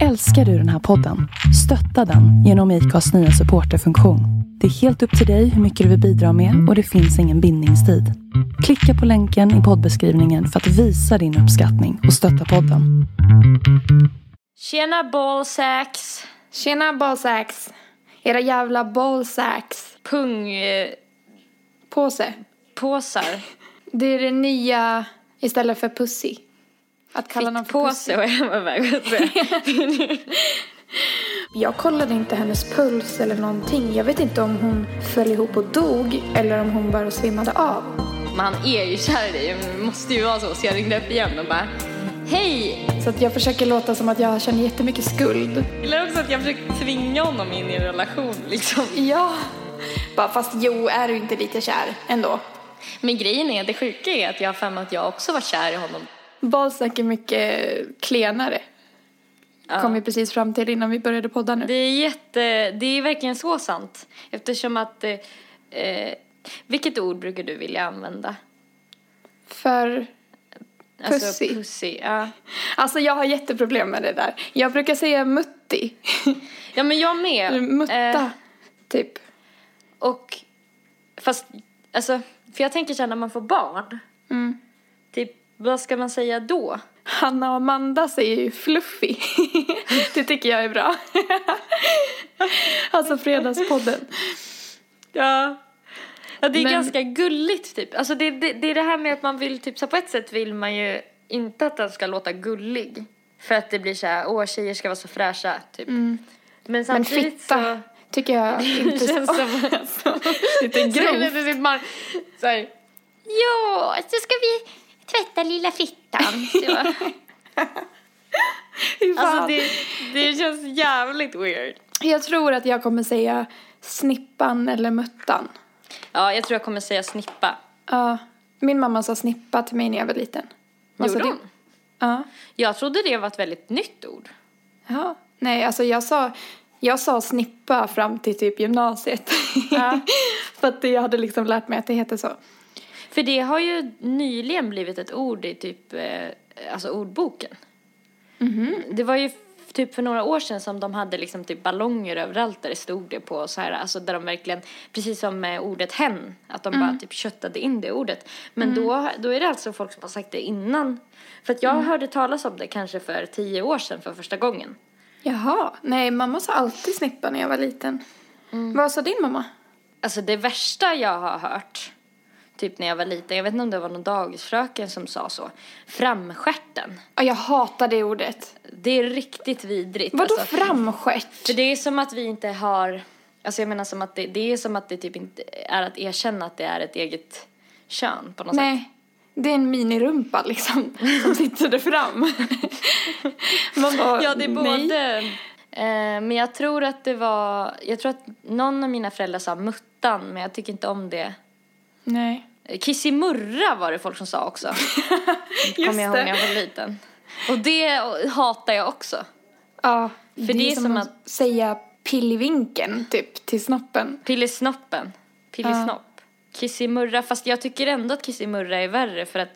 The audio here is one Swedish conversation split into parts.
Älskar du den här podden? Stötta den genom IKAs nya supporterfunktion. Det är helt upp till dig hur mycket du vill bidra med och det finns ingen bindningstid. Klicka på länken i poddbeskrivningen för att visa din uppskattning och stötta podden. Tjena ballsacks! Tjena ballsacks! Era jävla ballsacks. Pungpåsar. Påse. Det är det nya istället för pussy. Att kalla någon för pussy. Var jag väg att säga. Jag kollade inte hennes puls eller någonting. Jag vet inte om hon föll ihop och dog eller om hon bara svimmade av. Man är ju kär i dig, det måste ju vara så. Så jag ringde upp igen och bara Hej! Så att jag försöker låta som att jag känner jättemycket skuld. Eller också att jag försöker tvinga honom in i en relation liksom. Ja. Bara fast jo, är du inte lite kär ändå? Men grejen är, det sjuka är att jag har för att jag också var kär i honom. Ballsack är mycket klenare. Kom vi precis fram till innan vi började podda nu. Det är jätte, det är verkligen så sant. Eftersom att, eh, eh, vilket ord brukar du vilja använda? För Alltså Pussy. pussy, ja. Alltså jag har jätteproblem med det där. Jag brukar säga mutti. Ja men jag med. Mutta, Eh, typ. och, fast, alltså, för jag tänker här när man får barn. Mm. Vad ska man säga då? Hanna och Amanda säger ju fluffy. det tycker jag är bra. alltså fredagspodden. Ja. Ja, det är Men- ganska gulligt typ. Alltså det, det, det är det här med att man vill typ, så på ett sätt vill man ju inte att den ska låta gullig. För att det blir så här, åh tjejer ska vara så fräscha typ. Men Men samtidigt fitta så... tycker jag inte Det känns som... lite grovt. man, så här, ja, så ska vi tvätta lilla fittan. Så. Alltså det, det känns jävligt weird. Jag tror att jag kommer säga snippan eller muttan. Ja, jag tror jag kommer säga snippa. Ja, min mamma sa snippa till mig när jag var liten. Sa Gjorde hon? Ja. Jag trodde det var ett väldigt nytt ord. Ja. Nej, alltså jag sa, jag sa snippa fram till typ gymnasiet. Ja. För att jag hade liksom lärt mig att det heter så. För det har ju nyligen blivit ett ord i typ, eh, alltså ordboken. Det var ju typ för några år sedan som de hade liksom typ ballonger överallt där det stod det på så här, alltså där de verkligen, precis som med ordet hen, att de bara typ köttade in det ordet. Men då, då är det alltså folk som har sagt det innan. För att jag hörde talas om det kanske för tio år sedan för första gången. Jaha, nej mamma sa alltid snippa när jag var liten. Vad sa din mamma? Alltså det värsta jag har hört, typ när jag var liten, jag vet inte om det var någon dagisfröken som sa så, framskärten. Ja, jag hatar det ordet. Det är riktigt vidrigt. Vadå alltså. framstjärt? För det är som att vi inte har, alltså jag menar som att det, det är som att det typ inte är att erkänna att det är ett eget kön på något sätt. Nej, det är en minirumpa liksom som sitter där fram. Man bara, Ja, det är nej. både, eh, men jag tror att det var, jag tror att någon av mina föräldrar sa muttan, men jag tycker inte om det. Nej. Kissimurra var det folk som sa också. Kommer jag ihåg när jag var liten. Och det hatar jag också. Ja, För det är som att- säga pillvinken typ till snoppen. Pillisnoppen. Pillisnopp. Kissimurra, fast jag tycker ändå att kissimurra är värre för att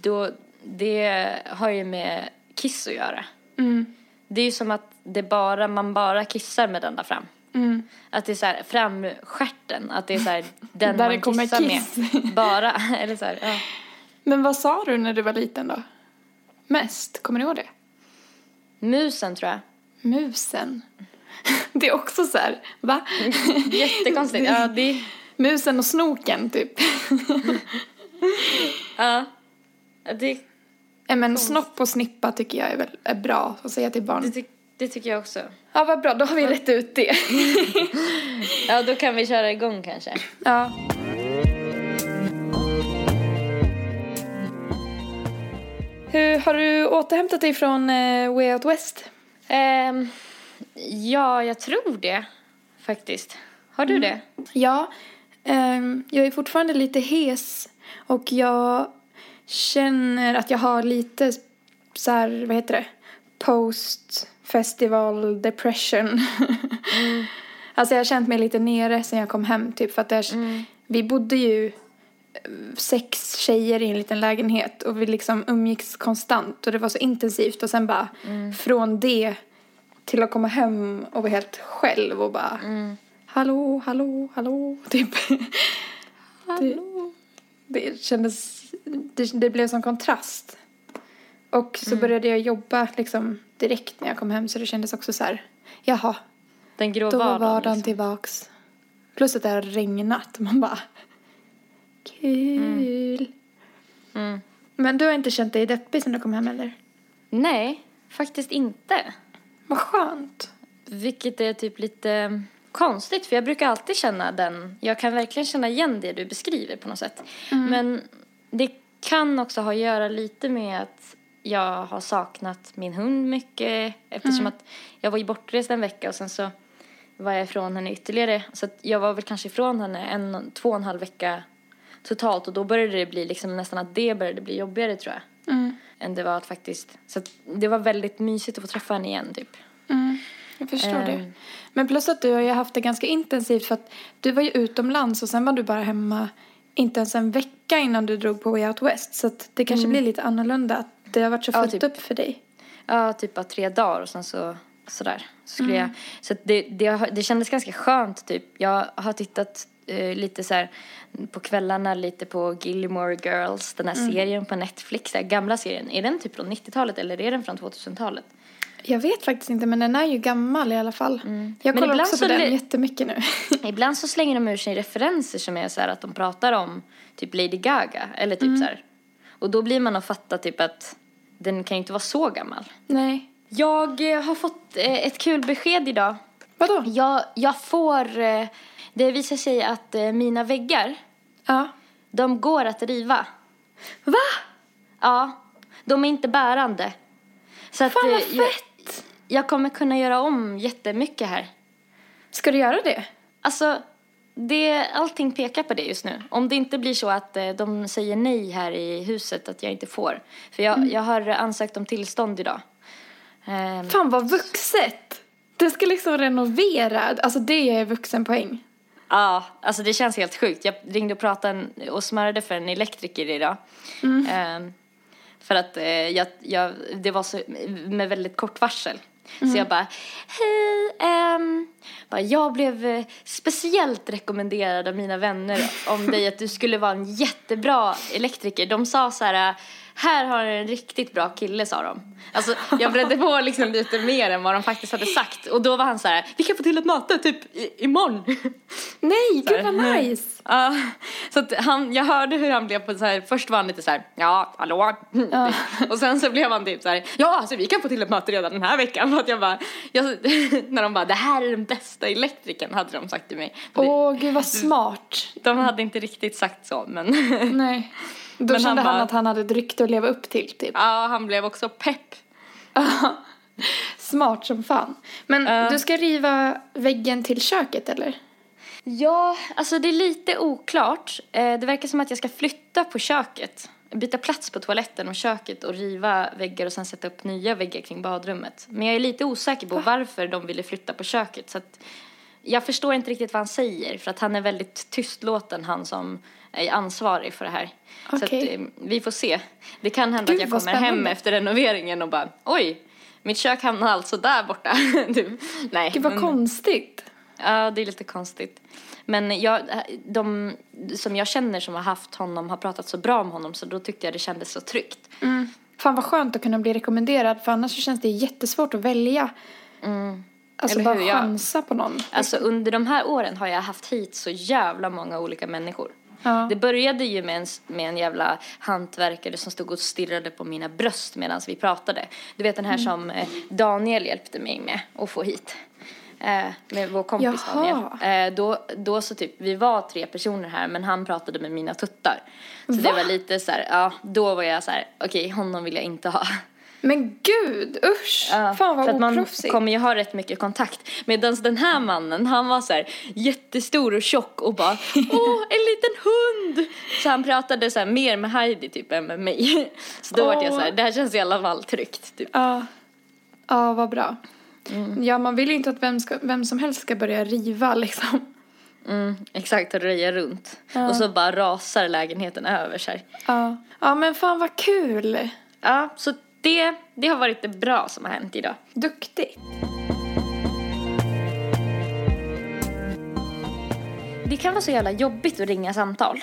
då, det har ju med kiss att göra. Mm. Det är ju som att det bara, man bara kissar med den där fram. Mm. Att det är så här framstjärten, att det är så här den Där det man kommer kissar kiss. med. Bara, eller så här, ja. Men vad sa du när du var liten då? Mest, kommer du ihåg det? Musen tror jag. Musen. Det är också så här, va? Jättekonstigt. Ja, det, Musen och snoken typ. ja. Det, men snopp och snippa tycker jag är, väl, är bra att säga till det, barn. ty- det tycker jag också. Ja vad bra, då har vi rätt ut det. Ja, då kan vi köra igång kanske. ja. Hur, har du återhämtat dig från eh, Way Out West? Ehm, ja, jag tror det faktiskt. Har du det? Ja, ehm, jag är fortfarande lite hes och jag känner att jag har lite så här, vad heter det, post festival depression. Alltså jag har känt mig lite nere sen jag kom hem typ för att jag, vi bodde ju eh, sex tjejer i en liten lägenhet och vi liksom umgicks konstant och det var så intensivt och sen bara från det till att komma hem och vara helt själv och bara hallå, hallå, hallå, typ. Det, det kändes, det, det blev som kontrast. Och så började jag jobba liksom direkt när jag kom hem så det kändes också så här, jaha, Den grå då var vardagen. vardagen liksom. tillbaks. Plus att det har regnat. Man bara, kul. Mm. Men du har inte känt dig deppig sen du kom hem eller? Nej, faktiskt inte. Vad skönt. Vilket är typ lite konstigt för jag brukar alltid känna den, jag kan verkligen känna igen det du beskriver på något sätt. Men det kan också ha att göra lite med att jag har saknat min hund mycket eftersom att jag var ju bortrest en vecka och sen så var jag ifrån henne ytterligare. Så att jag var väl kanske ifrån henne en, två och en halv vecka totalt och då började det bli liksom nästan att det började bli jobbigare tror jag. Mm. Än det var att faktiskt, så att det var väldigt mysigt att få träffa henne igen typ. Mm. Jag förstår det. Ehm. Men plus att du har ju haft det ganska intensivt för att du var ju utomlands och sen var du bara hemma inte ens en vecka innan du drog på Way Out West. Så att det kanske blir lite annorlunda att det har varit så Mm. Ja, fullt typ. upp för dig. Ja, typ bara tre dagar och sen så sådär. Så, skulle Mm. jag, så det, det, det kändes ganska skönt typ. Jag har tittat eh, lite så här på kvällarna lite på Gilmore Girls, den här Mm. serien på Netflix, den gamla serien. Är den typ från 90-talet eller är den från 2000-talet? Jag vet faktiskt inte men den är ju gammal i alla fall. Jag Mm. Men kollar också så på den jättemycket nu. Ibland så slänger de ur sig referenser som är så här att de pratar om typ Lady Gaga eller typ så här. Och då blir man att fatta typ att den kan ju inte vara så gammal. Nej. Jag eh, har fått eh, ett kul besked idag. Vadå? Jag, jag får... eh, Det visar sig att mina väggar, Ja. de går att riva. Va? Ja, de är inte bärande. Så att, Fan vad eh, jag, fett! jag kommer kunna göra om jättemycket här. Ska du göra det? Alltså, det, allting pekar på det just nu. Om det inte blir så att eh, de säger nej här i huset, att jag inte får. För jag, jag har ansökt om tillstånd idag. Ehm, Fan vad vuxet! Du ska liksom renovera. Alltså det är vuxenpoäng. Ja, alltså det känns helt sjukt. Jag ringde och pratade och smörjde för en elektriker idag. Ehm, för att eh, jag, jag, det var så med väldigt kort varsel. Så jag bara, hej, ehm, bara, jag blev eh, speciellt rekommenderad av mina vänner om dig att du skulle vara en jättebra elektriker. De sa så här, här har en riktigt bra kille sa de. Alltså jag bredde på liksom lite mer än vad de faktiskt hade sagt. Och då var han så här, vi kan få till ett möte typ i, imorgon. Nej, gud vad nice! Ja, så att han, jag hörde hur han blev på så här, först var han lite så här, ja, hallå. Och sen så blev han typ så här, ja, alltså vi kan få till ett möte redan den här veckan. För att jag bara, jag, när de bara, det här är den bästa elektrikern, hade de sagt till mig. Och Åh, gud vad smart. De hade inte riktigt sagt så, men Nej. Då Men kände han, bara- att han hade ett rykte att leva upp till, typ. ja, han blev också pepp. Smart som fan. Men Ja. du ska riva väggen till köket, eller? Ja, alltså det är lite oklart. Eh, Det verkar som att jag ska flytta på köket. Byta plats på toaletten och köket och riva väggar och sen sätta upp nya väggar kring badrummet. Men jag är lite osäker på varför de ville flytta på köket. Så att jag förstår inte riktigt vad han säger för att han är väldigt tystlåten han som är ansvarig för det här. Så att, eh, vi får se. Det kan hända Gud, att jag kommer hem efter renoveringen och bara oj, mitt kök hamnar alltså där borta. typ. Nej, Gud vad konstigt. Ja, det är lite konstigt. Men jag, de som jag känner som har haft honom har pratat så bra om honom så då tyckte jag det kändes så tryggt. Mm. Fan vad skönt att kunna bli rekommenderad för annars så känns det jättesvårt att välja. Alltså Mm. Eller bara hur? Jag- chansa på någon. Alltså under de här åren har jag haft hit så jävla många olika människor. Ja. Det började ju med en, med en jävla hantverkare som stod och stirrade på mina bröst medan vi pratade. Du vet den här som eh, Daniel hjälpte mig med att få hit. Eh, med vår kompis Jaha. Daniel. Eh, då, då så typ, vi var tre personer här men han pratade med mina tuttar. Så det Va? var lite så här, ja då var jag så här, okej honom vill jag inte ha. Men gud, usch! Ja, Fan vad för att man oproffsigt. kommer ju ha rätt mycket kontakt. Medan den här mannen, han var så här jättestor och tjock och bara åh, en liten hund! Så han pratade så här mer med Heidi typ än med mig. Så då var jag så här, det här känns i alla fall tryggt typ. Ja. Ja, vad bra. Mm. Ja, man vill ju inte att vem, ska, vem som helst ska börja riva liksom. Mm, exakt, och röja runt. Och så bara rasar lägenheten över sig. Ja. Ja, men fan vad kul. Ja, så det, det har varit det bra som har hänt idag. Duktig. Det kan vara så jävla jobbigt att ringa samtal.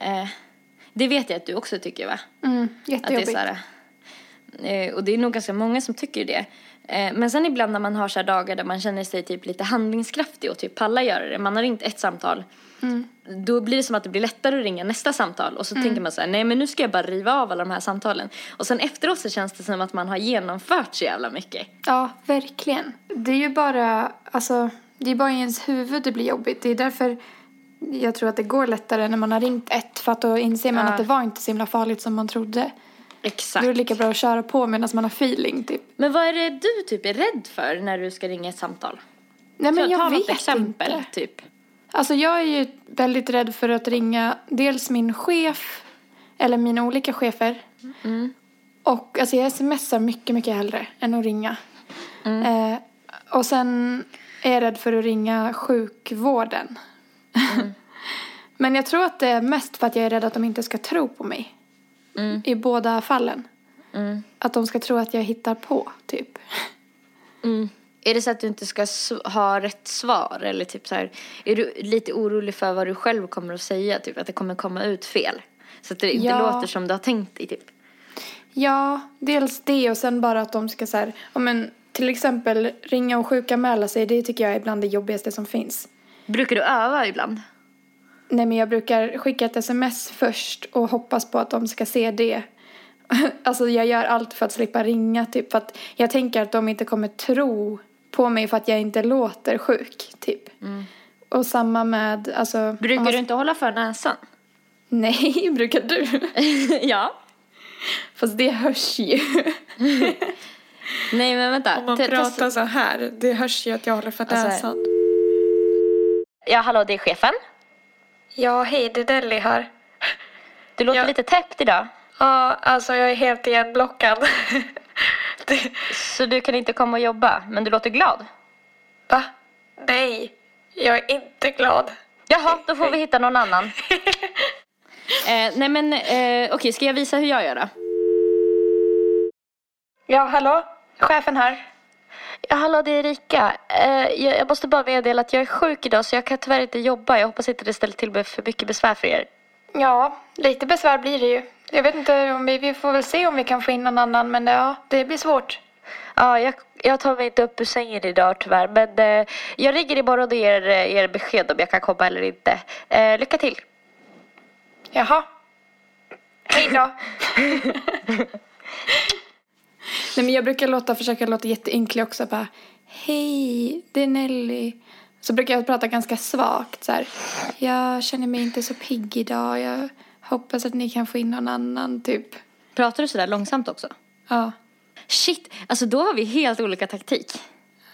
Eh, det vet jag att du också tycker va? Mm, Att det är jättejobbigt. så här, eh, och det är nog ganska många som tycker det. Eh, men sen ibland när man har så här dagar där man känner sig typ lite handlingskraftig och typ pallar göra det. Man har ringt ett samtal. Då blir det som att det blir lättare att ringa nästa samtal. Och så tänker man så här, nej men nu ska jag bara riva av alla de här samtalen. Och sen efteråt så känns det som att man har genomfört så jävla mycket. Ja, verkligen. Det är ju bara, alltså, det är bara i ens huvud det blir jobbigt. Det är därför jag tror att det går lättare när man har ringt ett. För att då inser man Ja. att det var inte så himla farligt som man trodde. Exakt. Då är det lika bra att köra på medan man har feeling typ. Men vad är det du typ är rädd för när du ska ringa ett samtal? Nej men jag ta vet exempel inte. typ. Alltså jag är ju väldigt rädd för att ringa dels min chef eller mina olika chefer. Och alltså jag smsar mycket, mycket hellre än att ringa. Eh, och sen är jag rädd för att ringa sjukvården. Men jag tror att det är mest för att jag är rädd att de inte ska tro på mig. I båda fallen. Att de ska tro att jag hittar på, typ. Är det så att du inte ska ha rätt svar eller typ så här, är du lite orolig för vad du själv kommer att säga, typ att det kommer komma ut fel? Så att det inte Ja. låter som du har tänkt dig typ. Ja, dels det och sen bara att de ska så här, ja men till exempel ringa och sjukanmäla sig, det tycker jag är bland det jobbigaste som finns. Brukar du öva ibland? Nej men jag brukar skicka ett sms först och hoppas på att de ska se det. alltså jag gör allt för att slippa ringa typ för att jag tänker att de inte kommer tro på mig för att jag inte låter sjuk typ. Och samma med, alltså. Brukar man- du inte hålla för näsan? Nej, brukar du? ja. Fast det hörs ju. Nej men vänta. Om man pratar testa- så här, det hörs ju att jag håller för Alltså- näsan. Ja hallå det är chefen. Ja, hej, det är Delly här. Du låter Ja. lite täppt idag. Ja, alltså jag är helt igenblockad. Det, Så du kan inte komma och jobba, men du låter glad. va? Nej, jag är inte glad. Jaha, då får vi hitta någon annan. eh, nej men eh, okej, ska jag visa hur jag gör då? Ja, hallå? Chefen här. Ja, hallå det är Erika. Eh, jag, jag måste bara meddela att jag är sjuk idag så jag kan tyvärr inte jobba. Jag hoppas inte det ställer till med för mycket besvär för er. Ja, lite besvär blir det ju. Jag vet inte om vi, vi får väl se om vi kan få in någon annan, men ja, det blir svårt. Ja, jag, jag tar mig inte upp ur sängen idag tyvärr. Men eh, jag ringer imorgon och ger eh, er besked om jag kan komma eller inte. Eh, lycka till. Jaha. Hej då. Nej men jag brukar låta, försöka låta jätteynklig också bara Hej, det är Nelly. Så brukar jag prata ganska svagt så här. Jag känner mig inte så pigg idag. Jag hoppas att ni kan få in någon annan typ. Pratar du sådär långsamt också? Ja. Shit, alltså då har vi helt olika taktik.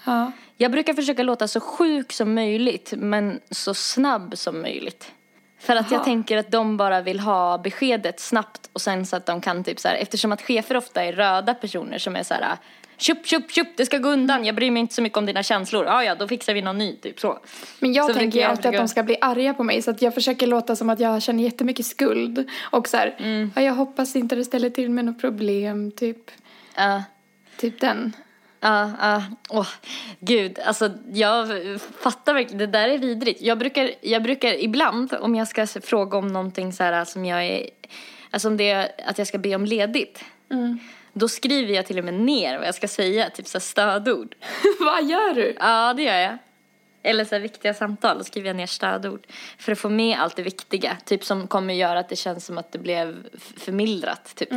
Ja. Jag brukar försöka låta så sjuk som möjligt men så snabb som möjligt. För att jag Jaha. tänker att de bara vill ha beskedet snabbt och sen så att de kan typ så här, eftersom att chefer ofta är röda personer som är så här Tjup, tjup, tjup, det ska gå undan. Jag bryr mig inte så mycket om dina känslor. Ja, ja, då fixar vi någon ny, typ så. Men jag Så tänker jag alltid att de ska bli arga på mig så att jag försöker låta som att jag känner jättemycket skuld. Och så här, ja, jag hoppas inte det ställer till med något problem, typ. Ja, Typ den. ja, ja. Åh, gud. Alltså, jag fattar verkligen. Det där är vidrigt. Jag brukar, jag brukar ibland, om jag ska fråga om någonting så här som jag är... Alltså om det är att jag ska be om ledigt. Då skriver jag till och med ner vad jag ska säga, typ så här stödord. Vad gör du? Ja, det gör jag. Eller så här viktiga samtal, då skriver jag ner stödord. För att få med allt det viktiga. Typ som kommer göra att det känns som att det blev förmildrat. Typ.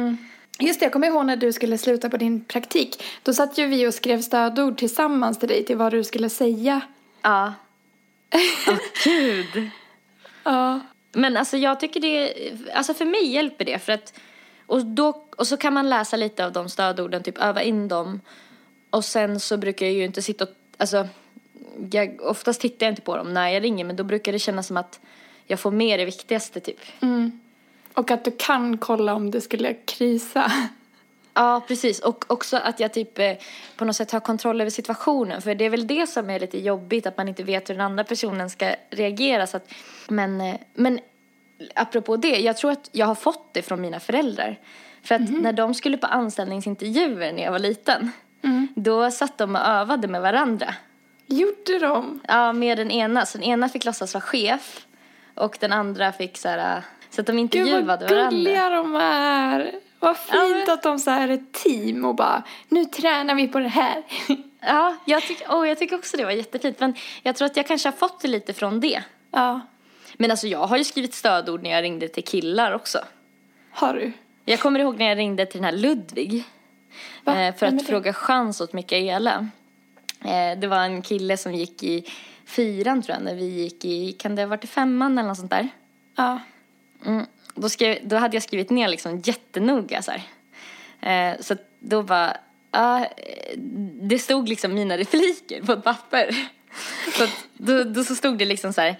Just det, jag kommer ihåg när du skulle sluta på din praktik. Då satt ju vi och skrev stödord tillsammans till dig till vad du skulle säga. Ja. Åh, gud. Ja. Men alltså jag tycker det, alltså för mig hjälper det för att, och, då, och så kan man läsa lite av de stödorden, typ öva in dem. Och sen så brukar jag ju inte sitta och, alltså, jag, oftast tittar jag inte på dem när jag ringer men då brukar det kännas som att jag får med det viktigaste typ. Och att du kan kolla om det skulle krisa. Ja, precis. Och också att jag typ eh, på något sätt har kontroll över situationen. För det är väl det som är lite jobbigt, att man inte vet hur den andra personen ska reagera. Så att, men, eh, men apropå det, jag tror att jag har fått det från mina föräldrar. För att Mhm. när de skulle på anställningsintervjuer när jag var liten, Mm. då satt de och övade med varandra. Gjorde de? Ja, med den ena. Så den ena fick låtsas vara chef och den andra fick så här, så att de Gud intervjuade vad varandra. gulliga de är. Vad fint Ja, men- att de så här är ett team och bara nu tränar vi på det här. Ja, jag, tyck, oh, jag tycker också det var jättefint. Men jag tror att jag kanske har fått det lite från det. ja, Men alltså jag har ju skrivit stödord när jag ringde till killar också. har du? Jag kommer ihåg när jag ringde till den här Ludvig. Va? Eh, för att fråga chans åt Mikaela. Eh, det var en kille som gick i fyran tror jag, när vi gick i, kan det ha varit i femman eller något sånt där? Ja. Mm. Då, skrev, då hade jag skrivit ner liksom jättenoga så här. Eh, så då var, ja, det stod liksom mina repliker på ett papper. så då, då så stod det liksom så här.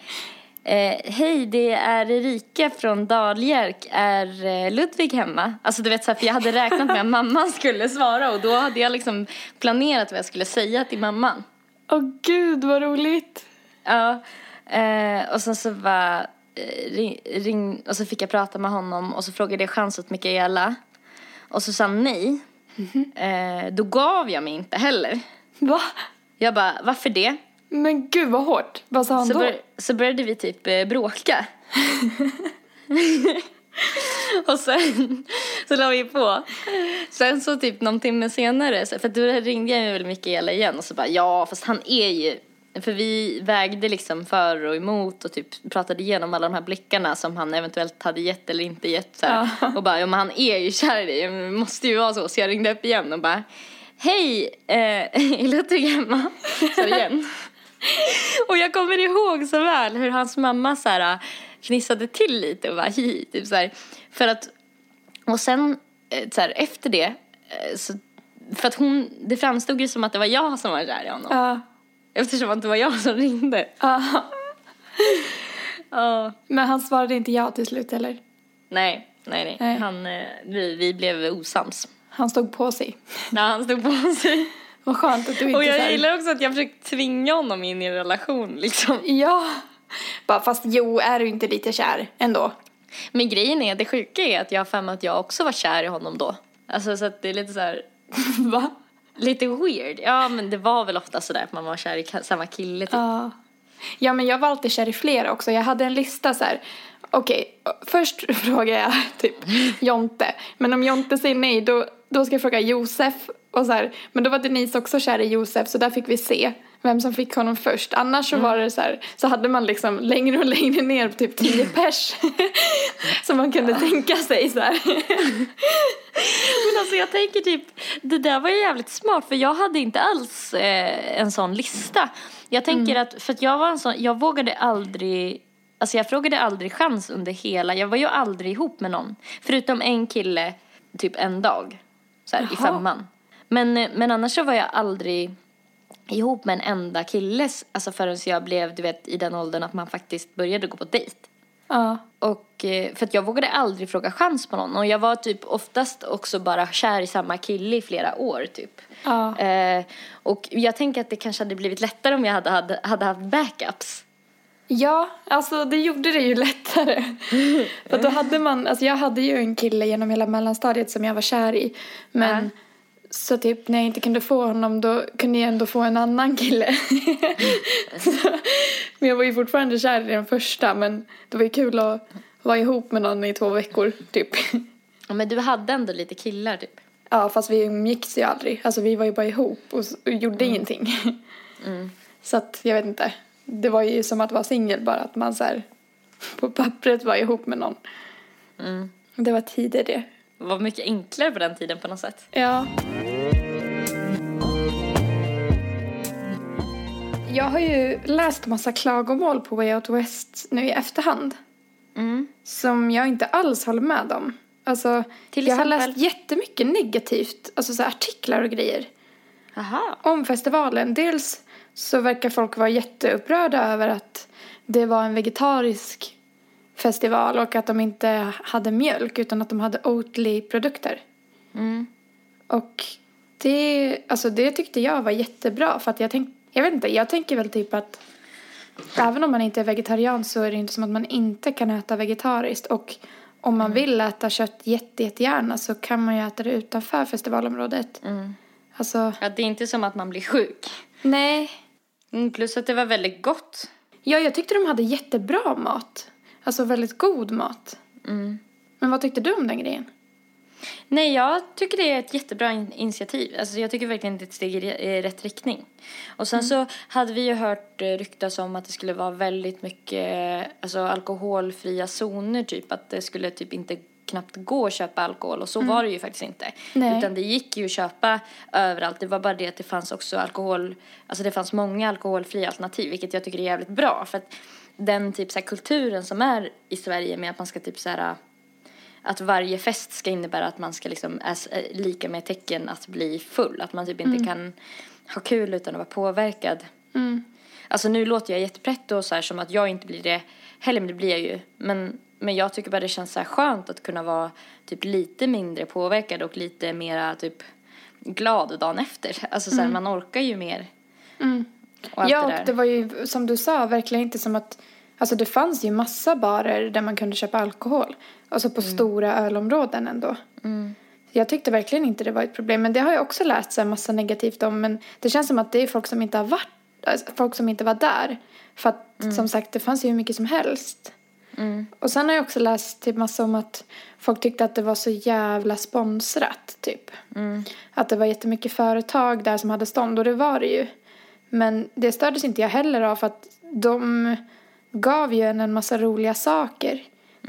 Eh, Hej, det är Erika från Daljerk. Är eh, Ludvig hemma? Alltså du vet så här, för jag hade räknat med att mamman skulle svara och då hade jag liksom planerat vad jag skulle säga till mamman. Åh gud vad roligt. Ja, eh, och sen så var eh, ring, ring, och så fick jag prata med honom och så frågade jag chans åt Mikaela. Och så sa han nej. Eh, då gav jag mig inte heller. Va? Jag bara, varför det? Men gud vad hårt. Vad sa han Så, då? bör, så började vi typ eh, bråka. och sen så la vi på. Sen så typ någon timme senare, för då ringde jag väl Mikaela igen och så bara ja fast han är ju för vi vägde liksom för och emot och typ pratade igenom alla de här blickarna som han eventuellt hade gett eller inte gett så här. Och bara, ja men han är ju kär i dig, det måste ju vara så. Så jag ringde upp igen och bara, hej, eh, är Ludvig hemma? Så igen. Och jag kommer ihåg så väl hur hans mamma så här fnissade till lite och bara hi, typ så här. För att, och sen eh, så här, efter det, eh, så, för att hon, det framstod ju som att det var jag som var kär i honom. Ja. Eftersom att det var jag som ringde. Ja. Ja. Men han svarade inte ja till slut eller? Nej, nej, nej. Nej. Han, vi, vi blev osams. Han stod på sig. När han stod på sig. Vad skönt att du inte Och jag gillar också att jag försökte tvinga honom in i en relation liksom. Ja. Bara fast jo, är du inte lite kär ändå? Men grejen är, det sjuka är att jag har för att jag också var kär i honom då. Alltså så att det är lite så här, Va? lite weird. Ja men det var väl ofta sådär att man var kär i samma kille typ. Ja. Ja, men jag var alltid kär i flera också. Jag hade en lista så här. Okej, först frågar jag typ Jonte. Men om Jonte säger nej, då, då ska jag fråga Josef. Och så här. Men då var Denise också kär i Josef, så där fick vi se vem som fick honom först. Annars så var det så här, så hade man liksom längre och längre ner på typ tio pers. som man kunde tänka sig så här. Men alltså jag tänker typ, det där var ju jävligt smart för jag hade inte alls eh, en sån lista. Jag tänker att, för att jag var en sån, jag vågade aldrig, alltså jag frågade aldrig chans under hela, jag var ju aldrig ihop med någon. Förutom en kille, typ en dag, så här, i femman. Men, men annars så var jag aldrig ihop med en enda kille, alltså förrän jag blev, du vet, i den åldern att man faktiskt började gå på dejt. Ja. Och eh, för att jag vågade aldrig fråga chans på någon. Och jag var typ oftast också bara kär i samma kille i flera år typ. Ja. Eh, och jag tänker att det kanske hade blivit lättare om jag hade, hade, hade haft backups. Ja, alltså det gjorde det ju lättare. För då hade man, alltså jag hade ju en kille genom hela mellanstadiet som jag var kär i. Men Ja. Så typ när jag inte kunde få honom då kunde jag ändå få en annan kille. så, men jag var ju fortfarande kär i den första men det var ju kul att vara ihop med någon i två veckor typ. Ja, men du hade ändå lite killar typ. Ja fast vi umgicks ju aldrig. Alltså vi var ju bara ihop och, och gjorde ingenting. Så att jag vet inte. Det var ju som att vara singel bara att man så här på pappret var ihop med någon. Mm. Det var tider det. Det var mycket enklare på den tiden på något sätt. Ja. Jag har ju läst massa klagomål på Way Out West nu i efterhand. Mm. Som jag inte alls håller med om. Alltså, Till jag har exempel? läst jättemycket negativt, alltså så artiklar och grejer. Aha. om festivalen. Dels så verkar folk vara jätteupprörda över att det var en vegetarisk festival och att de inte hade mjölk utan att de hade Oatly-produkter. Mm. Och det, alltså det tyckte jag var jättebra för att jag tänkte, jag vet inte, jag tänker väl typ att även om man inte är vegetarian så är det inte som att man inte kan äta vegetariskt och om man vill äta kött jätte, jättegärna så kan man ju äta det utanför festivalområdet. Mm. Alltså, Ja, det är inte som att man blir sjuk. nej. Mm, plus att det var väldigt gott. Ja, jag tyckte de hade jättebra mat. Alltså väldigt god mat. Mm. Men vad tyckte du om den grejen? Nej, jag tycker det är ett jättebra in- initiativ. Alltså, jag tycker verkligen det är ett steg i rätt riktning. Och sen så hade vi ju hört eh, ryktas om att det skulle vara väldigt mycket alltså, alkoholfria zoner, typ. Att det skulle typ inte knappt gå att köpa alkohol och så var det ju faktiskt inte. Nej. Utan det gick ju att köpa överallt. Det var bara det att det fanns också alkohol, alltså det fanns många alkoholfria alternativ, vilket jag tycker är jävligt bra. För att den typ så kulturen som är i Sverige med att man ska typ så här att varje fest ska innebära att man ska liksom är är lika med tecken att bli full. Att man typ inte kan ha kul utan att vara påverkad. Mm. Alltså nu låter jag jättepretto och så här som att jag inte blir det heller, men det blir jag ju. Men, men jag tycker bara det känns så här skönt att kunna vara typ lite mindre påverkad och lite mera typ glad dagen efter. Alltså så här, man orkar ju mer. Mm. Och allt Ja, och det var ju som du sa verkligen inte som att Alltså det fanns ju massa barer där man kunde köpa alkohol. Alltså på stora ölområden ändå. Mm. Jag tyckte verkligen inte det var ett problem. Men det har jag också läst så här massa negativt om. Men det känns som att det är folk som inte har varit, alltså folk som inte var där. För att som sagt det fanns ju hur mycket som helst. Mm. Och sen har jag också läst typ massa om att folk tyckte att det var så jävla sponsrat typ. Mm. Att det var jättemycket företag där som hade stånd och det var det ju. Men det stördes inte jag heller av för att de gav ju en en massa roliga saker.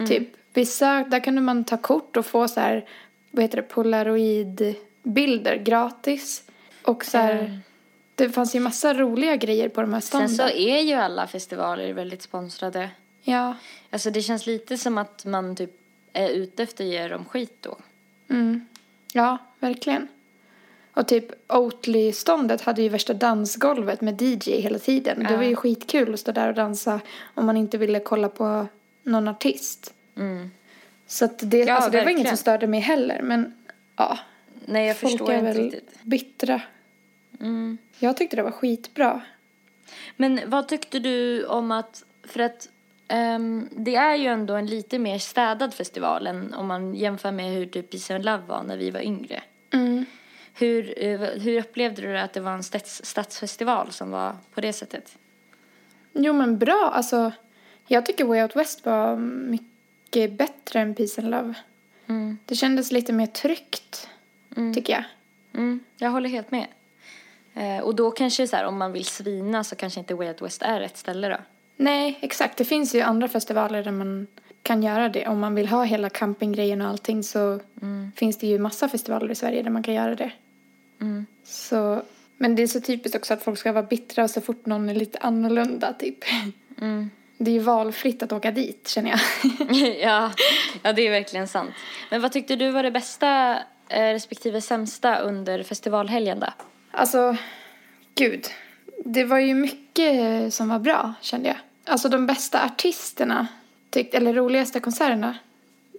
Typ vissa, där kunde man ta kort och få så här, vad heter det, polaroidbilder gratis. Och så här, Mm. det fanns ju massa roliga grejer på de här stånden. Sen så är ju alla festivaler väldigt sponsrade. Ja, Alltså det känns lite som att man typ är ute efter att ge dem skit då. mm. ja, verkligen. Och typ Oatly-ståndet hade ju värsta dansgolvet med DJ hela tiden. Det Ja. var ju skitkul att stå där och dansa om man inte ville kolla på någon artist. Mm. Så det, Ja, alltså det var inget som störde mig heller. Men ja, Nej, jag folk förstår är inte väl riktigt. bittra. Mm. Jag tyckte det var skitbra. Men vad tyckte du om att, för att ehm, det är ju ändå en lite mer städad festival än om man jämför med hur typ Peace and Love var när vi var yngre. Mm. Hur, eh, hur upplevde du att det var en stads, stadsfestival som var på det sättet? Jo men bra, alltså jag tycker Way Out West var mycket bättre än Peace and Love. Mm. Det kändes lite mer tryggt, Mm. tycker jag. Mm, jag håller helt med. Eh, och då kanske så här, om man vill svina så kanske inte Way Out West är rätt ställe då. Nej, exakt. Det finns ju andra festivaler där man kan göra det. Om man vill ha hela campinggrejen och allting så finns det ju massa festivaler i Sverige där man kan göra det. Mm. Så, men det är så typiskt också att folk ska vara bittra så fort någon är lite annorlunda, typ. Mm. Det är ju valfritt att åka dit, känner jag. ja, ja, det är verkligen sant. Men vad tyckte du var det bästa eh, respektive sämsta under festivalhelgen då? Alltså, gud. Det var ju mycket som var bra, kände jag. Alltså de bästa artisterna, tyck, eller roligaste konserterna,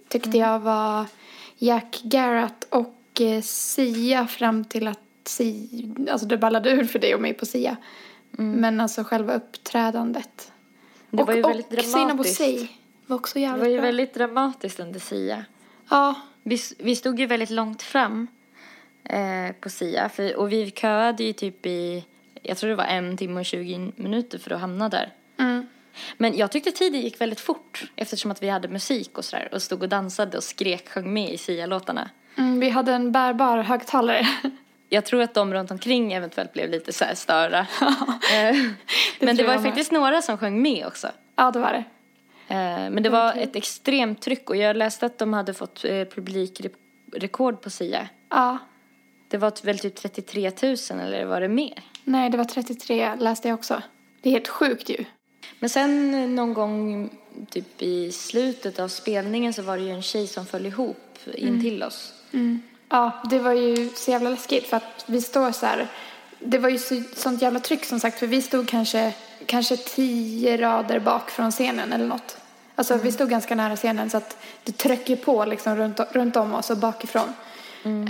tyckte jag var Jack Garrett och Sia fram till att Sia, alltså det ballade ur för dig och mig på Sia. Men alltså själva uppträdandet. Det och var ju väldigt och Sina dramatiskt. Var också Det jävligt var ju bra. väldigt dramatiskt under Sia. Ja, Vi, vi stod ju väldigt långt fram eh, på Sia. För, och vi köade ju typ i, jag tror det var en timme och 20 minuter för att hamna där. mm. Men jag tyckte tiden gick väldigt fort eftersom att vi hade musik och sådär och stod och dansade och skrek, sjöng med i Sia-låtarna. Mm, vi hade en bärbar högtalare. Jag tror att de runt omkring eventuellt blev lite så här störa. Eh, Men det var ju faktiskt några som sjöng med också. ja, det var det. Eh, Men det var ett extremt tryck och jag läste att de hade fått eh, publikrekord på Sia. Ja. Det var väl typ 33 000 eller var det mer? Nej, det var 33 läste jag också. Det är helt sjukt ju. Men sen någon gång typ i slutet av spelningen så var det ju en tjej som föll ihop in till oss. Ja, det var ju så jävla läskigt för att vi står så här. Det var ju så, sånt jävla tryck som sagt för vi stod kanske, kanske tio rader bak från scenen eller något. Alltså vi stod ganska nära scenen så att det trycker på liksom runt, runt om oss och bakifrån.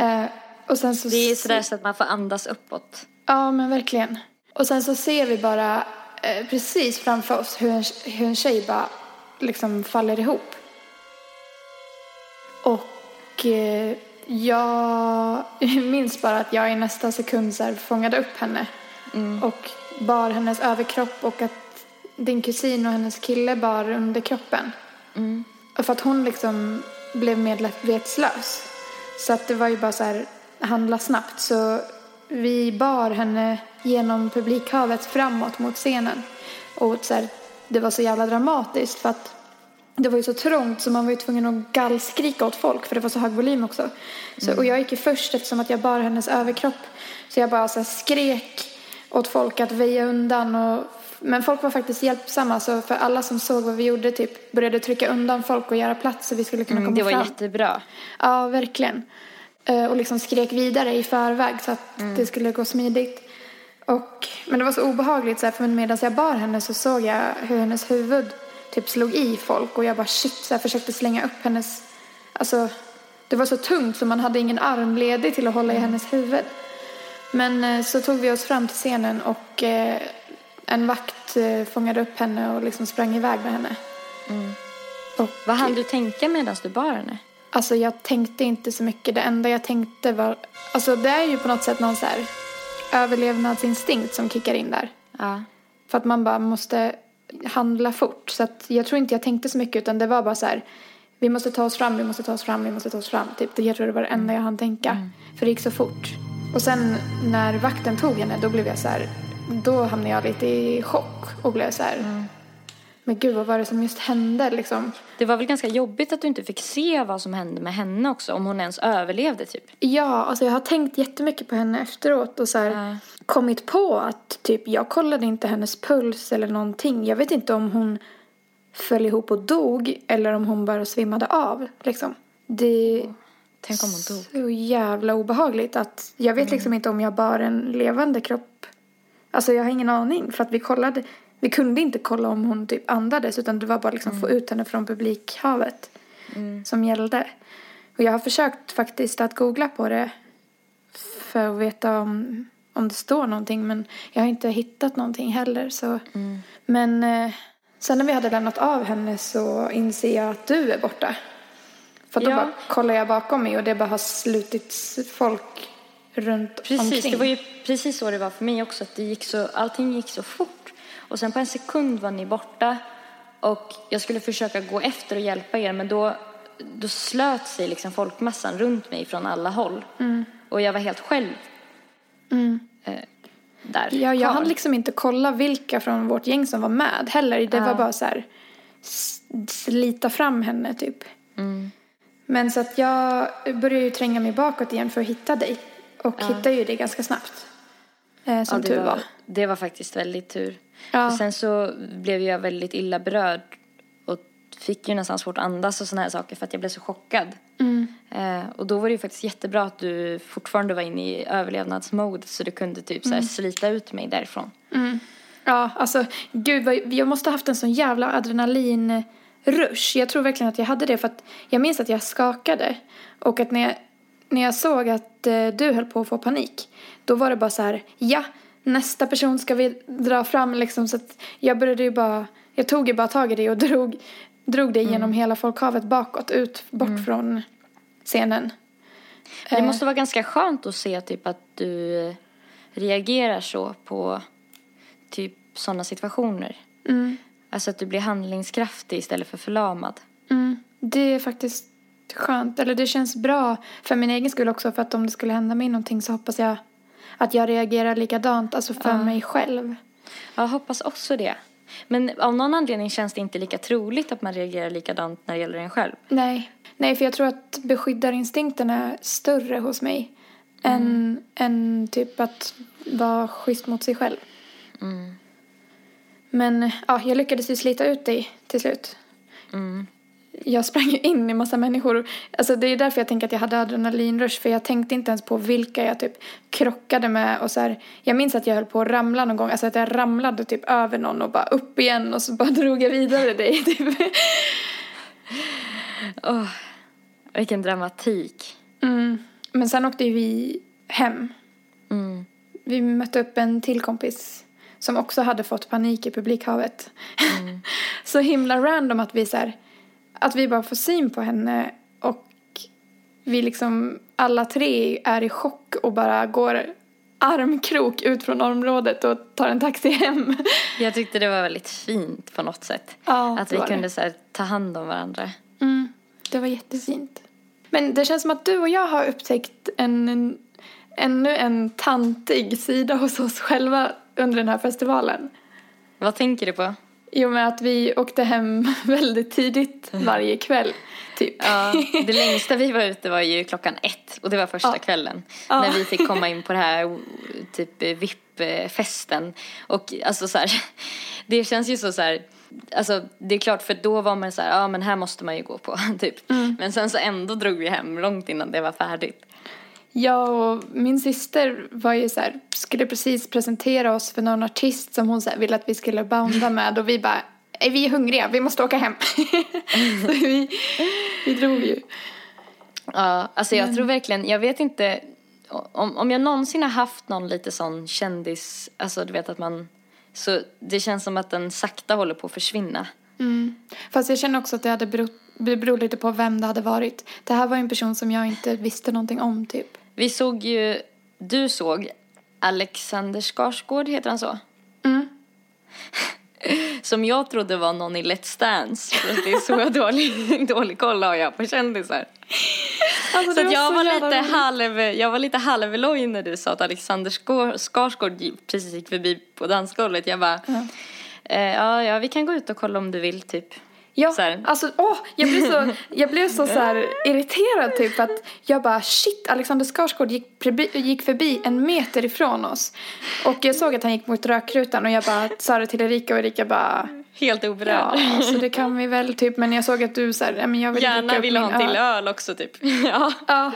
Eh, Och sen så Det är sådär så att man får andas uppåt. Ja, men verkligen. Och sen så ser vi bara eh, precis framför oss hur en, hur en tjej bara liksom faller ihop. Och eh, jag minns bara att jag i nästa sekund så fångade upp henne och bar hennes överkropp och att din kusin och hennes kille bar under kroppen. Och för att hon liksom blev medvetslös. Så att det var ju bara så här, handla snabbt. Så vi bar henne genom publikhavet framåt mot scenen. Och så här, det var så jävla dramatiskt för att det var ju så trångt så man var ju tvungen att gallskrika åt folk för det var så hög volym också. Så, Och jag gick ju först eftersom att jag bar hennes överkropp. Så jag bara så skrek åt folk att väja undan. Och, men folk var faktiskt hjälpsamma så för alla som såg vad vi gjorde typ började trycka undan folk och göra plats så vi skulle kunna komma Mm, det var fram. jättebra. Ja, verkligen. Eh, Och liksom skrek vidare i förväg så att det skulle gå smidigt. Och, men det var så obehagligt så här, för medan jag bar henne så såg jag hur hennes huvud typ slog i folk och jag bara shit så här, försökte slänga upp hennes, alltså det var så tungt så man hade ingen arm ledig till att hålla i hennes huvud. Men eh, så tog vi oss fram till scenen och eh, en vakt eh, fångade upp henne och liksom sprang iväg med henne. Och, Vad hann du tänka medan du bar henne? Alltså jag tänkte inte så mycket. Det enda jag tänkte var... Alltså det är ju på något sätt någon så här överlevnadsinstinkt som kickar in där. Ja. För att man bara måste handla fort. Så att jag tror inte jag tänkte så mycket utan det var bara så här. Vi måste ta oss fram, vi måste ta oss fram, vi måste ta oss fram. Typ. Det jag tror det var det enda jag hann tänka. För det gick så fort. Och sen när vakten tog henne då blev jag så här. Då hamnade jag lite i chock och blev så här. Men gud vad var det som just hände liksom. Det var väl ganska jobbigt att du inte fick se vad som hände med henne också, om hon ens överlevde typ. Ja, alltså jag har tänkt jättemycket på henne efteråt och så här, Ja. kommit på att typ jag kollade inte hennes puls eller någonting. Jag vet inte om hon föll ihop och dog eller om hon bara svimmade av liksom. Det är Tänk om hon dog. så jävla obehagligt att jag vet liksom inte om jag bar en levande kropp. Alltså jag har ingen aning för att vi kollade, vi kunde inte kolla om hon typ andades utan det var bara liksom få ut henne från publikhavet som gällde. Och jag har försökt faktiskt att googla på det för att veta om, om det står någonting men jag har inte hittat någonting heller så. Men eh, sen när vi hade lämnat av henne så inser jag att du är borta. För då Ja. bara kollar jag bakom mig och det bara har slutits folk runt Precis, omkring. det var ju precis så det var för mig också. Att det gick så, allting gick så fort. Och sen på en sekund var ni borta. Och jag skulle försöka gå efter och hjälpa er. Men då, då slöt sig liksom folkmassan runt mig från alla håll. Mm. Och jag var helt själv. Eh, där. Ja, jag hann liksom inte kolla vilka från vårt gäng som var med heller. Det var Ja. bara så här slita fram henne typ. Mm. Men så att jag började ju tränga mig bakåt igen för att hitta dig. Och hittade ju dig ganska snabbt. Eh, som ja, tur var. Det var faktiskt väldigt tur. Ja. Och sen så blev jag väldigt illa berörd och fick ju nästan svårt att andas och såna här saker för att jag blev så chockad. Mm. Eh, och då var det ju faktiskt jättebra att du fortfarande var inne i överlevnadsmode så du kunde typ så här slita ut mig därifrån. Ja, alltså gud vad, jag måste ha haft en sån jävla adrenalinrush. Jag tror verkligen att jag hade det för att jag minns att jag skakade. Och att när jag, när jag såg att eh, du höll på att få panik. Då var det bara så här, ja, nästa person ska vi dra fram liksom. Så att jag började ju bara, jag tog ju bara tag i dig och drog, drog dig genom hela folkhavet bakåt, ut, bort från scenen. Men Eh. det måste vara ganska skönt att se typ att du reagerar så på typ sådana situationer. Mm. Alltså att du blir handlingskraftig istället för förlamad. Mm, det är faktiskt skönt. Eller det känns bra för min egen skull också. För att om det skulle hända mig någonting så hoppas jag att jag reagerar likadant. Alltså för mig själv. Ja, hoppas också det. Men av någon anledning känns det inte lika troligt att man reagerar likadant när det gäller en själv. Nej. Nej, för jag tror att beskyddarinstinkten är större hos mig. Än, än typ att vara schysst mot sig själv. Men ja, jag lyckades ju slita ut dig till slut. Jag sprang ju in i massa människor. Alltså det är därför jag tänker att jag hade adrenalinrush. För jag tänkte inte ens på vilka jag typ krockade med. Och så här, jag minns att jag höll på att ramla någon gång. Alltså att jag ramlade typ över någon och bara upp igen. Och så bara drog jag vidare dig. Typ. Åh, vilken dramatik. Mm. men sen åkte vi hem. Mm. Vi mötte upp en till kompis som också hade fått panik i publikhavet. Mm. så himla random att vi så här, att vi bara får syn på henne och vi liksom alla tre är i chock och bara går armkrok ut från området och tar en taxi hem. Jag tyckte det var väldigt fint på något sätt. Ja, att vi kunde så här, ta hand om varandra. Mm, det var jättefint. Men det känns som att du och jag har upptäckt en, en, ännu en tantig sida hos oss själva under den här festivalen. Vad tänker du på? I och med att vi åkte hem väldigt tidigt varje kväll, typ. Ja, det längsta vi var ute var ju klockan ett och det var första Ja. kvällen. Ja. När vi fick komma in på det här typ VIP-festen. Och alltså så här, det känns ju så så här, alltså det är klart för då var man så här, ja men här måste man ju gå på typ. Mm. Men sen så ändå drog vi hem långt innan det var färdigt. Jag och min syster var ju så här, skulle precis presentera oss för någon artist som hon så ville att vi skulle bounda med och vi bara, "Nej, vi är hungriga, vi måste åka hem. så vi, vi drog ju. Ja, alltså jag tror verkligen, jag vet inte om, om jag någonsin har haft någon lite sån kändis, alltså du vet att man, så det känns som att den sakta håller på att försvinna. Mm. Fast jag känner också att det hade berott, beror lite på vem det hade varit. Det här var en person som jag inte visste någonting om typ. Vi såg ju, du såg Alexander Skarsgård, heter han så? Mm. Som jag trodde var någon i Let's Dance, för att det är så dålig, dålig koll har jag på kändisar. Alltså, Så jag var jävla lite roligt. halv, jag var lite halvloj när du sa att Alexander Skar- Skarsgård precis gick förbi på dansgolvet. Jag bara, eh, ja, ja, vi kan gå ut och kolla om du vill typ. Ja, alltså åh, jag blev så, jag blev så, så här, irriterad typ att jag bara shit, Alexander Skarsgård gick, förbi, gick förbi en meter ifrån oss. Och jag såg att han gick mot rökrutan och jag bara sa det till Erika och Erika bara Helt ja, oberörd. så det kan vi väl typ men jag såg att du så här, "Nej, men jag vill Gärna ville ha en till öl." öl också typ. Ja. Ja,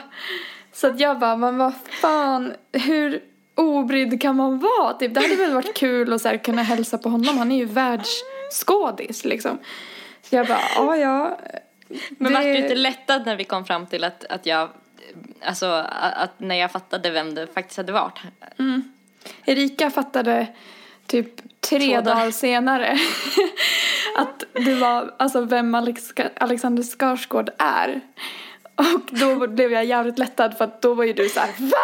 så att jag bara, men vad fan, hur obrydd kan man vara? Typ, det hade väl varit kul att så här, kunna hälsa på honom, han är ju världsskådis liksom. Så jag bara, ja ja. Men det- vart du inte lättad när vi kom fram till att, att jag, alltså att när jag fattade vem det faktiskt hade varit? Erika fattade typ tre dagar. dagar senare att det var, alltså vem Alex, Alexander Skarsgård är. Och då blev jag jävligt lättad för att då var ju du så här, VA?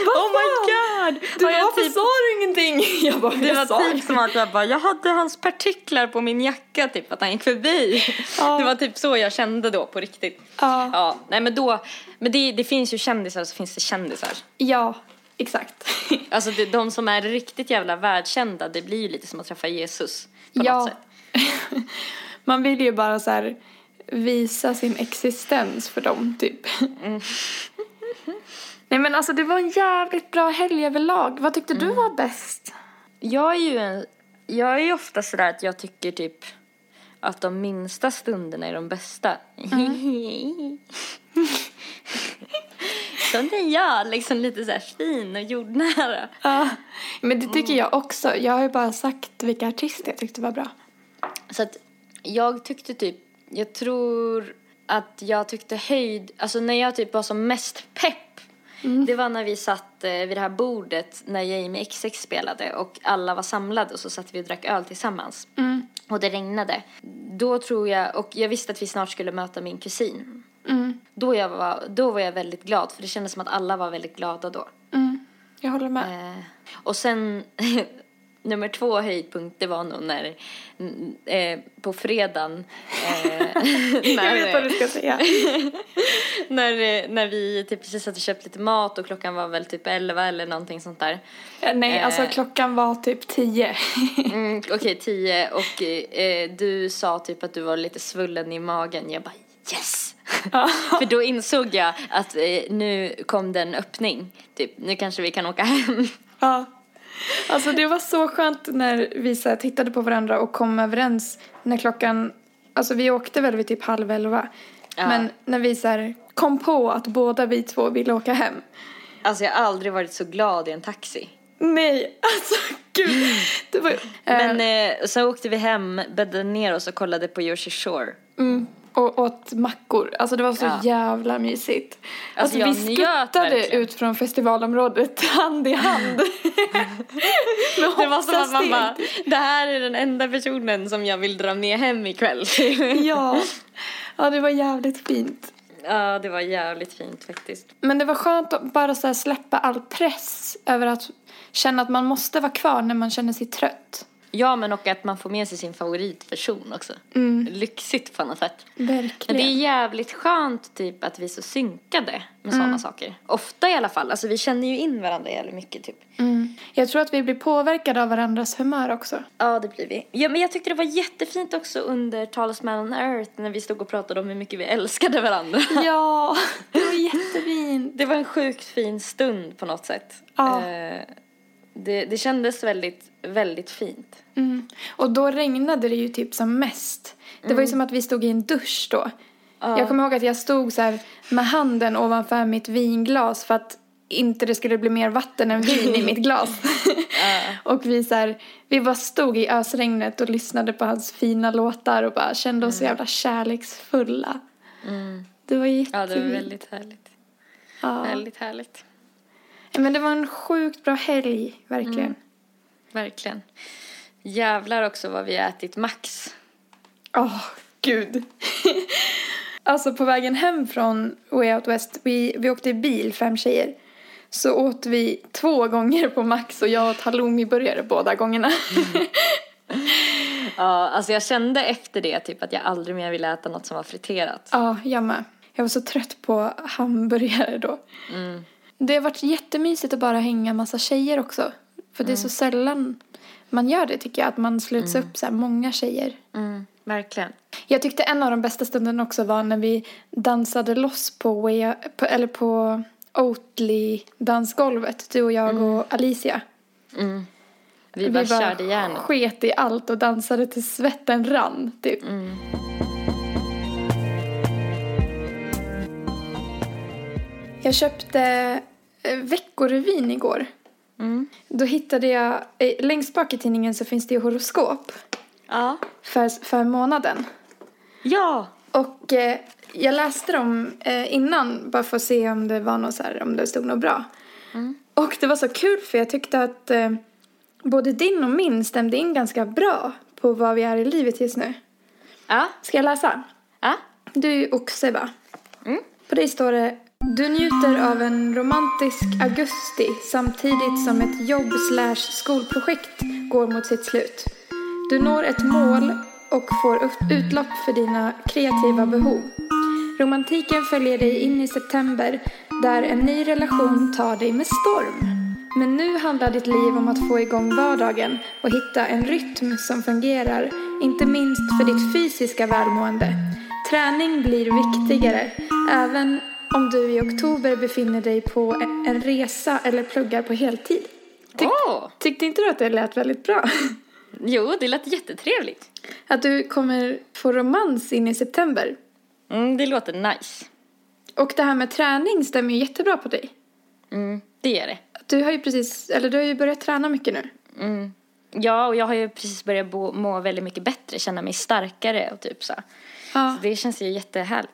Oh my god! Du, jag varför typ- sa du ingenting? Jag bara, Det var typ att jag bara, jag hade hans partiklar på min jacka typ, att han gick förbi. Ja. Det var typ så jag kände då på riktigt. Ja. Ja, nej men då, men det, det finns ju kändisar så finns det kändisar. Ja, exakt. Alltså det, de som är riktigt jävla världskända, det blir ju lite som att träffa Jesus på något ja. sätt. Man vill ju bara så här visa sin existens för dem typ. Mm. Nej men alltså det var en jävligt bra helg överlag. Vad tyckte Mm. du var bäst? Jag är ju en, jag är ju ofta sådär att jag tycker typ att de minsta stunderna är de bästa. Sån är jag, liksom lite såhär fin och jordnära. Ja, men det tycker Mm. jag också. Jag har ju bara sagt vilka artister jag tyckte var bra. Så att jag tyckte typ, jag tror att jag tyckte höjd, alltså när jag typ var som mest pepp Det var när vi satt eh, vid det här bordet när Jamie XX spelade och alla var samlade och så satt vi och drack öl tillsammans. Och det regnade. Då tror jag, och jag visste att vi snart skulle möta min kusin. Mm. Då, jag var, då var jag väldigt glad för det kändes som att alla var väldigt glada då. Mm. Jag håller med. Eh, och sen nummer två höjdpunkt det var nog när eh, på fredagen eh, jag vet vad när, du ska säga. när, eh, när vi typ precis hade köpt lite mat och klockan var väl typ 11 eller någonting sånt där. Eh, Nej, alltså Eh. klockan var typ tio. Mm, Okej, tio och eh, du sa typ att du var lite svullen i magen. Jag bara yes! För då insåg jag att nu kom det en öppning. Typ, nu kanske vi kan åka hem. Ja. Alltså det var så skönt när vi så tittade på varandra och kom överens när klockan, alltså vi åkte väl vid typ halv elva. Ja. Men när vi så här, kom på att båda vi två ville åka hem. Alltså jag har aldrig varit så glad i en taxi. Nej, alltså gud. Var, Men eh, så åkte vi hem, bäddade ner oss och kollade på Jersey Shore. mm. Och åt mackor. Alltså det var så Ja. jävla mysigt. Alltså, Alltså, vi skuttade ut från festivalområdet hand i hand. Det var som att man bara, det här är den enda personen som jag vill dra med hem ikväll. Ja. ja, det var jävligt fint. ja, det var jävligt fint faktiskt. Men det var skönt att bara så släppa all press över att känna att man måste vara kvar när man känner sig trött. Ja, men och att man får med sig sin favoritperson också. Lyxigt på något sätt. Men det är Verkligen. jävligt skönt typ att vi är så synkade med sådana saker. Ofta i alla fall. Alltså vi känner ju in varandra jävligt mycket typ. Mm. Jag tror att vi blir påverkade av varandras humör också. Ja, det blir vi. Ja, men jag tyckte det var jättefint också under Talisman on Earth när vi stod och pratade om hur mycket vi älskade varandra. Ja, det var jättefint. Det var en sjukt fin stund på något sätt. Ja. Eh, det, det kändes väldigt, väldigt fint. Mm. Och då regnade det ju typ som mest. Det var ju som att vi stod i en dusch då. Jag kommer ihåg att jag stod så här med handen ovanför mitt vinglas för att inte det skulle bli mer vatten än vin i mitt glas. och vi så här, vi bara stod i ösregnet och lyssnade på hans fina låtar och bara kände oss så jävla kärleksfulla. Det var Ja, jättefint. det var väldigt härligt. Ja. Väldigt härligt. Men det var en sjukt bra helg, verkligen. Verkligen. Jävlar också vad vi ätit Max. Åh, gud. alltså på vägen hem från Way Out West, vi, vi åkte i bil, fem tjejer. Så åt vi två gånger på Max och jag åt halloumiburgare båda gångerna. Ja, alltså jag kände efter det typ att jag aldrig mer ville äta något som var friterat. ja, jag med. Jag var så trött på hamburgare då. Det har varit jättemysigt att bara hänga massa tjejer också. För det är så sällan man gör det tycker jag, att man sluts upp så här många tjejer. Mm, verkligen. Jag tyckte en av de bästa stunderna också var när vi dansade loss på, Way, på eller på Oatly dansgolvet, du och jag och Alicia. Mm. Vi, bara körde järnet. sket i allt och dansade till svetten rann, typ. Mm. Jag köpte eh, Veckorevyn igår. Mm. Då hittade jag, eh, längst bak i tidningen så finns det horoskop Ja. för, för månaden. Ja! Och eh, jag läste dem eh, innan bara för att se om det var något så här, om det stod något bra. Och det var så kul för jag tyckte att eh, både din och min stämde in ganska bra på vad vi är i livet just nu. Ja. Ska jag läsa? Ja. Du är oxe va? Mm. På dig står det du njuter av en romantisk augusti samtidigt som ett jobb slash skolprojekt går mot sitt slut. Du når ett mål och får utlopp för dina kreativa behov. Romantiken följer dig in i september där en ny relation tar dig med storm. Men nu handlar ditt liv om att få igång vardagen och hitta en rytm som fungerar, inte minst för ditt fysiska välmående. Träning blir viktigare, även om du i oktober befinner dig på en- resa eller pluggar på heltid. Tyck, Åh! Tyckte inte du att det lät väldigt bra? Jo, det lät jättetrevligt. Att du kommer få romans in i september. Mm, det låter nice. Och det här med träning stämmer ju jättebra på dig. Mm, det är det. Du har ju precis, eller du har ju börjat träna mycket nu. Mm. Ja, och jag har ju precis börjat bo, må väldigt mycket bättre, känna mig starkare och typ så. Ja. Så det känns ju jättehärligt.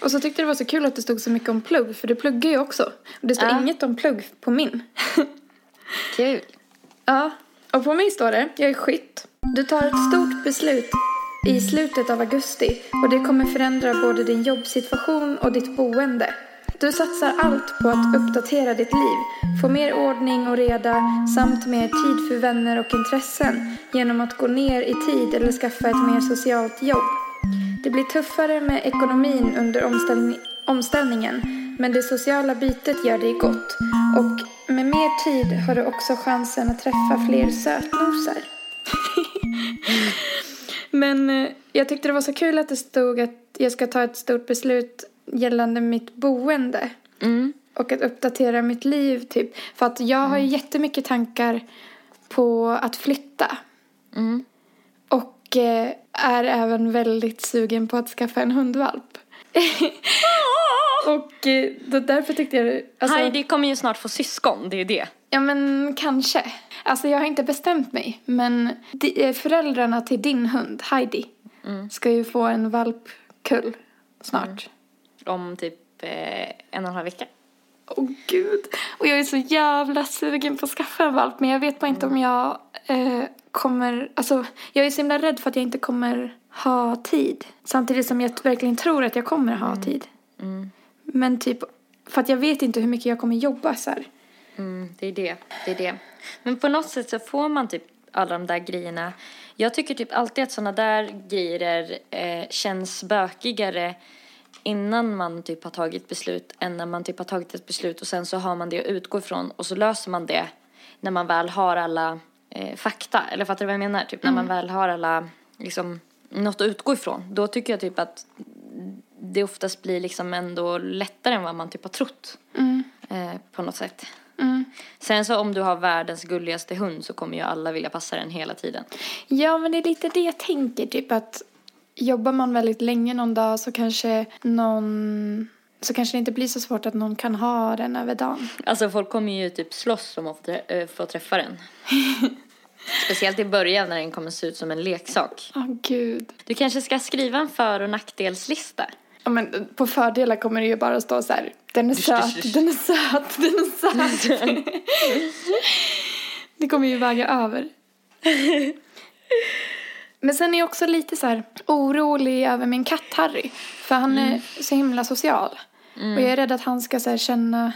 Och så tyckte jag det var så kul att det stod så mycket om plugg, för du pluggar ju också. Och det står Ja. inget om plugg på min. Kul. ja, och på min står det, jag är skytt. Du tar ett stort beslut i slutet av augusti och det kommer förändra både din jobbsituation och ditt boende. Du satsar allt på att uppdatera ditt liv, få mer ordning och reda samt mer tid för vänner och intressen genom att gå ner i tid eller skaffa ett mer socialt jobb. Det blir tuffare med ekonomin under omställning, omställningen men det sociala bytet gör dig gott och med mer tid har du också chansen att träffa fler sötnosar. Men eh, jag tyckte det var så kul att det stod att jag ska ta ett stort beslut gällande mitt boende. Mm. Och att uppdatera mitt liv typ. För att jag har ju jättemycket tankar på att flytta. Mm. Och eh, är även väldigt sugen på att skaffa en hundvalp. och eh, då, därför tyckte jag... Alltså, Heidi kommer ju snart få syskon, det är ju det. Ja men kanske. Alltså jag har inte bestämt mig. Men de, eh, föräldrarna till din hund, Heidi, ska ju få en valp kull snart. Om typ eh, en och en halv vecka. Åh gud. Och jag är så jävla sugen på att skaffa en valp men jag vet bara inte om jag eh, kommer, alltså jag är så himla rädd för att jag inte kommer ha tid. Samtidigt som jag verkligen tror att jag kommer ha tid. Men typ, för att jag vet inte hur mycket jag kommer jobba så här. Mm, det är det. Det är det. Men på något sätt så får man typ alla de där grejerna. Jag tycker typ alltid att sådana där grejer eh, känns bökigare innan man typ har tagit beslut än när man typ har tagit ett beslut och sen så har man det att utgå ifrån och så löser man det när man väl har alla eh, fakta. Eller fattar du vad jag menar? Typ när man väl har alla, liksom, något att utgå ifrån. Då tycker jag typ att det oftast blir liksom ändå lättare än vad man typ har trott. Eh, på något sätt. Sen så om du har världens gulligaste hund så kommer ju alla vilja passa den hela tiden. Ja, men det är lite det jag tänker. Typ att jobbar man väldigt länge någon dag så kanske någon... Så kanske det inte blir så svårt att någon kan ha den över dagen. Alltså folk kommer ju typ slåss om att få, få träffa den. Speciellt i början när den kommer se ut som en leksak. Åh gud. Du kanske ska skriva en för och nackdelslista. Ja, men på fördelar kommer det ju bara stå så här. Den är söt, den är söt, den är söt. det kommer ju väga över. Men sen är jag också lite så här orolig över min katt Harry. För han är så himla social. Och jag är rädd att han ska så känna...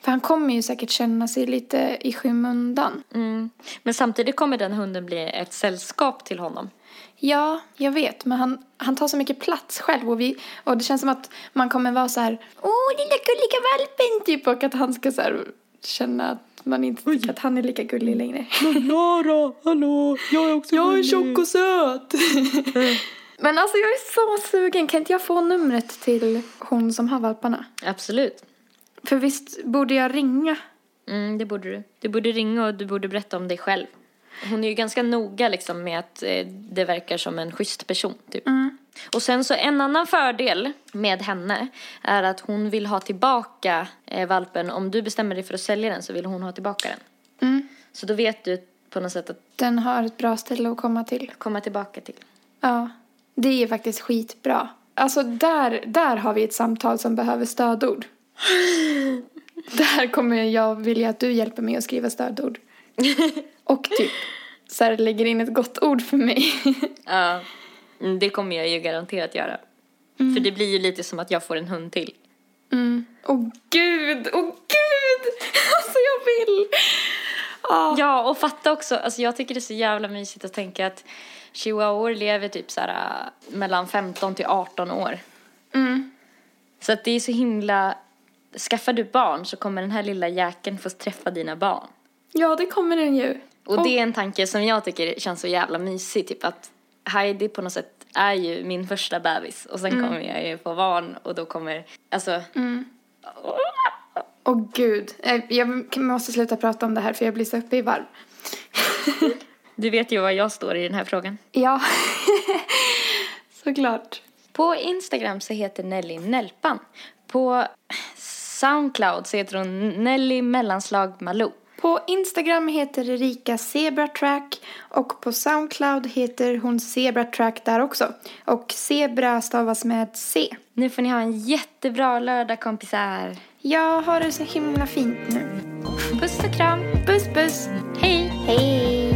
För han kommer ju säkert känna sig lite i skymundan. Mm. Men samtidigt kommer den hunden bli ett sällskap till honom. Ja, jag vet. Men han, han tar så mycket plats själv. Och, vi, och det känns som att man kommer vara så här. Åh, lilla gulliga valpen! Typ. Och att han ska så här, känna att man inte tycker att han är lika gullig längre. Klara, hallå, jag är också Jag är tjock och söt! Men alltså jag är så sugen. Kan inte jag få numret till hon som har valparna? Absolut. För visst borde jag ringa? Mm, det borde du. Du borde ringa och du borde berätta om dig själv. Hon är ju ganska noga liksom med att eh, det verkar som en schysst person typ. Och sen så en annan fördel med henne är att hon vill ha tillbaka eh, valpen. Om du bestämmer dig för att sälja den så vill hon ha tillbaka den. Mm. Så då vet du på något sätt att Den har ett bra ställe att komma till. komma tillbaka till. Ja, det är faktiskt skitbra. Alltså där, där har vi ett samtal som behöver stödord. där kommer jag vilja att du hjälper mig att skriva stödord. Och typ så här, lägger in ett gott ord för mig. Ja, mm, det kommer jag ju garanterat göra. För det blir ju lite som att jag får en hund till. Mm. Åh gud, åh gud! Alltså jag! Ja. Ja, och fatta också, alltså jag tycker det är så jävla mysigt att tänka att chihuahuor lever typ så här äh, mellan 15 till 18 år. Mm. Så att det är så himla, skaffar du barn så kommer den här lilla jäkeln få träffa dina barn. ja, det kommer den ju. Och det är en tanke som jag tycker känns så jävla mysig, typ att Heidi på något sätt är ju min första bebis och sen kommer jag ju få barn och då kommer, alltså, Åh gud, Eh, jag måste sluta prata om det här för jag blir så uppe i varv. du vet ju var jag står i den här frågan. Ja, såklart. På Instagram så heter Nelly Nelpan. På Soundcloud så heter hon Nelly mellanslag Malou. På Instagram heter Erika Zebratrack och på Soundcloud heter hon Zebratrack där också. Och zebra stavas med C. Nu får ni ha en jättebra lördag kompisar. Jag har det så himla fint nu. Puss och kram. Puss puss! Hej! Hej!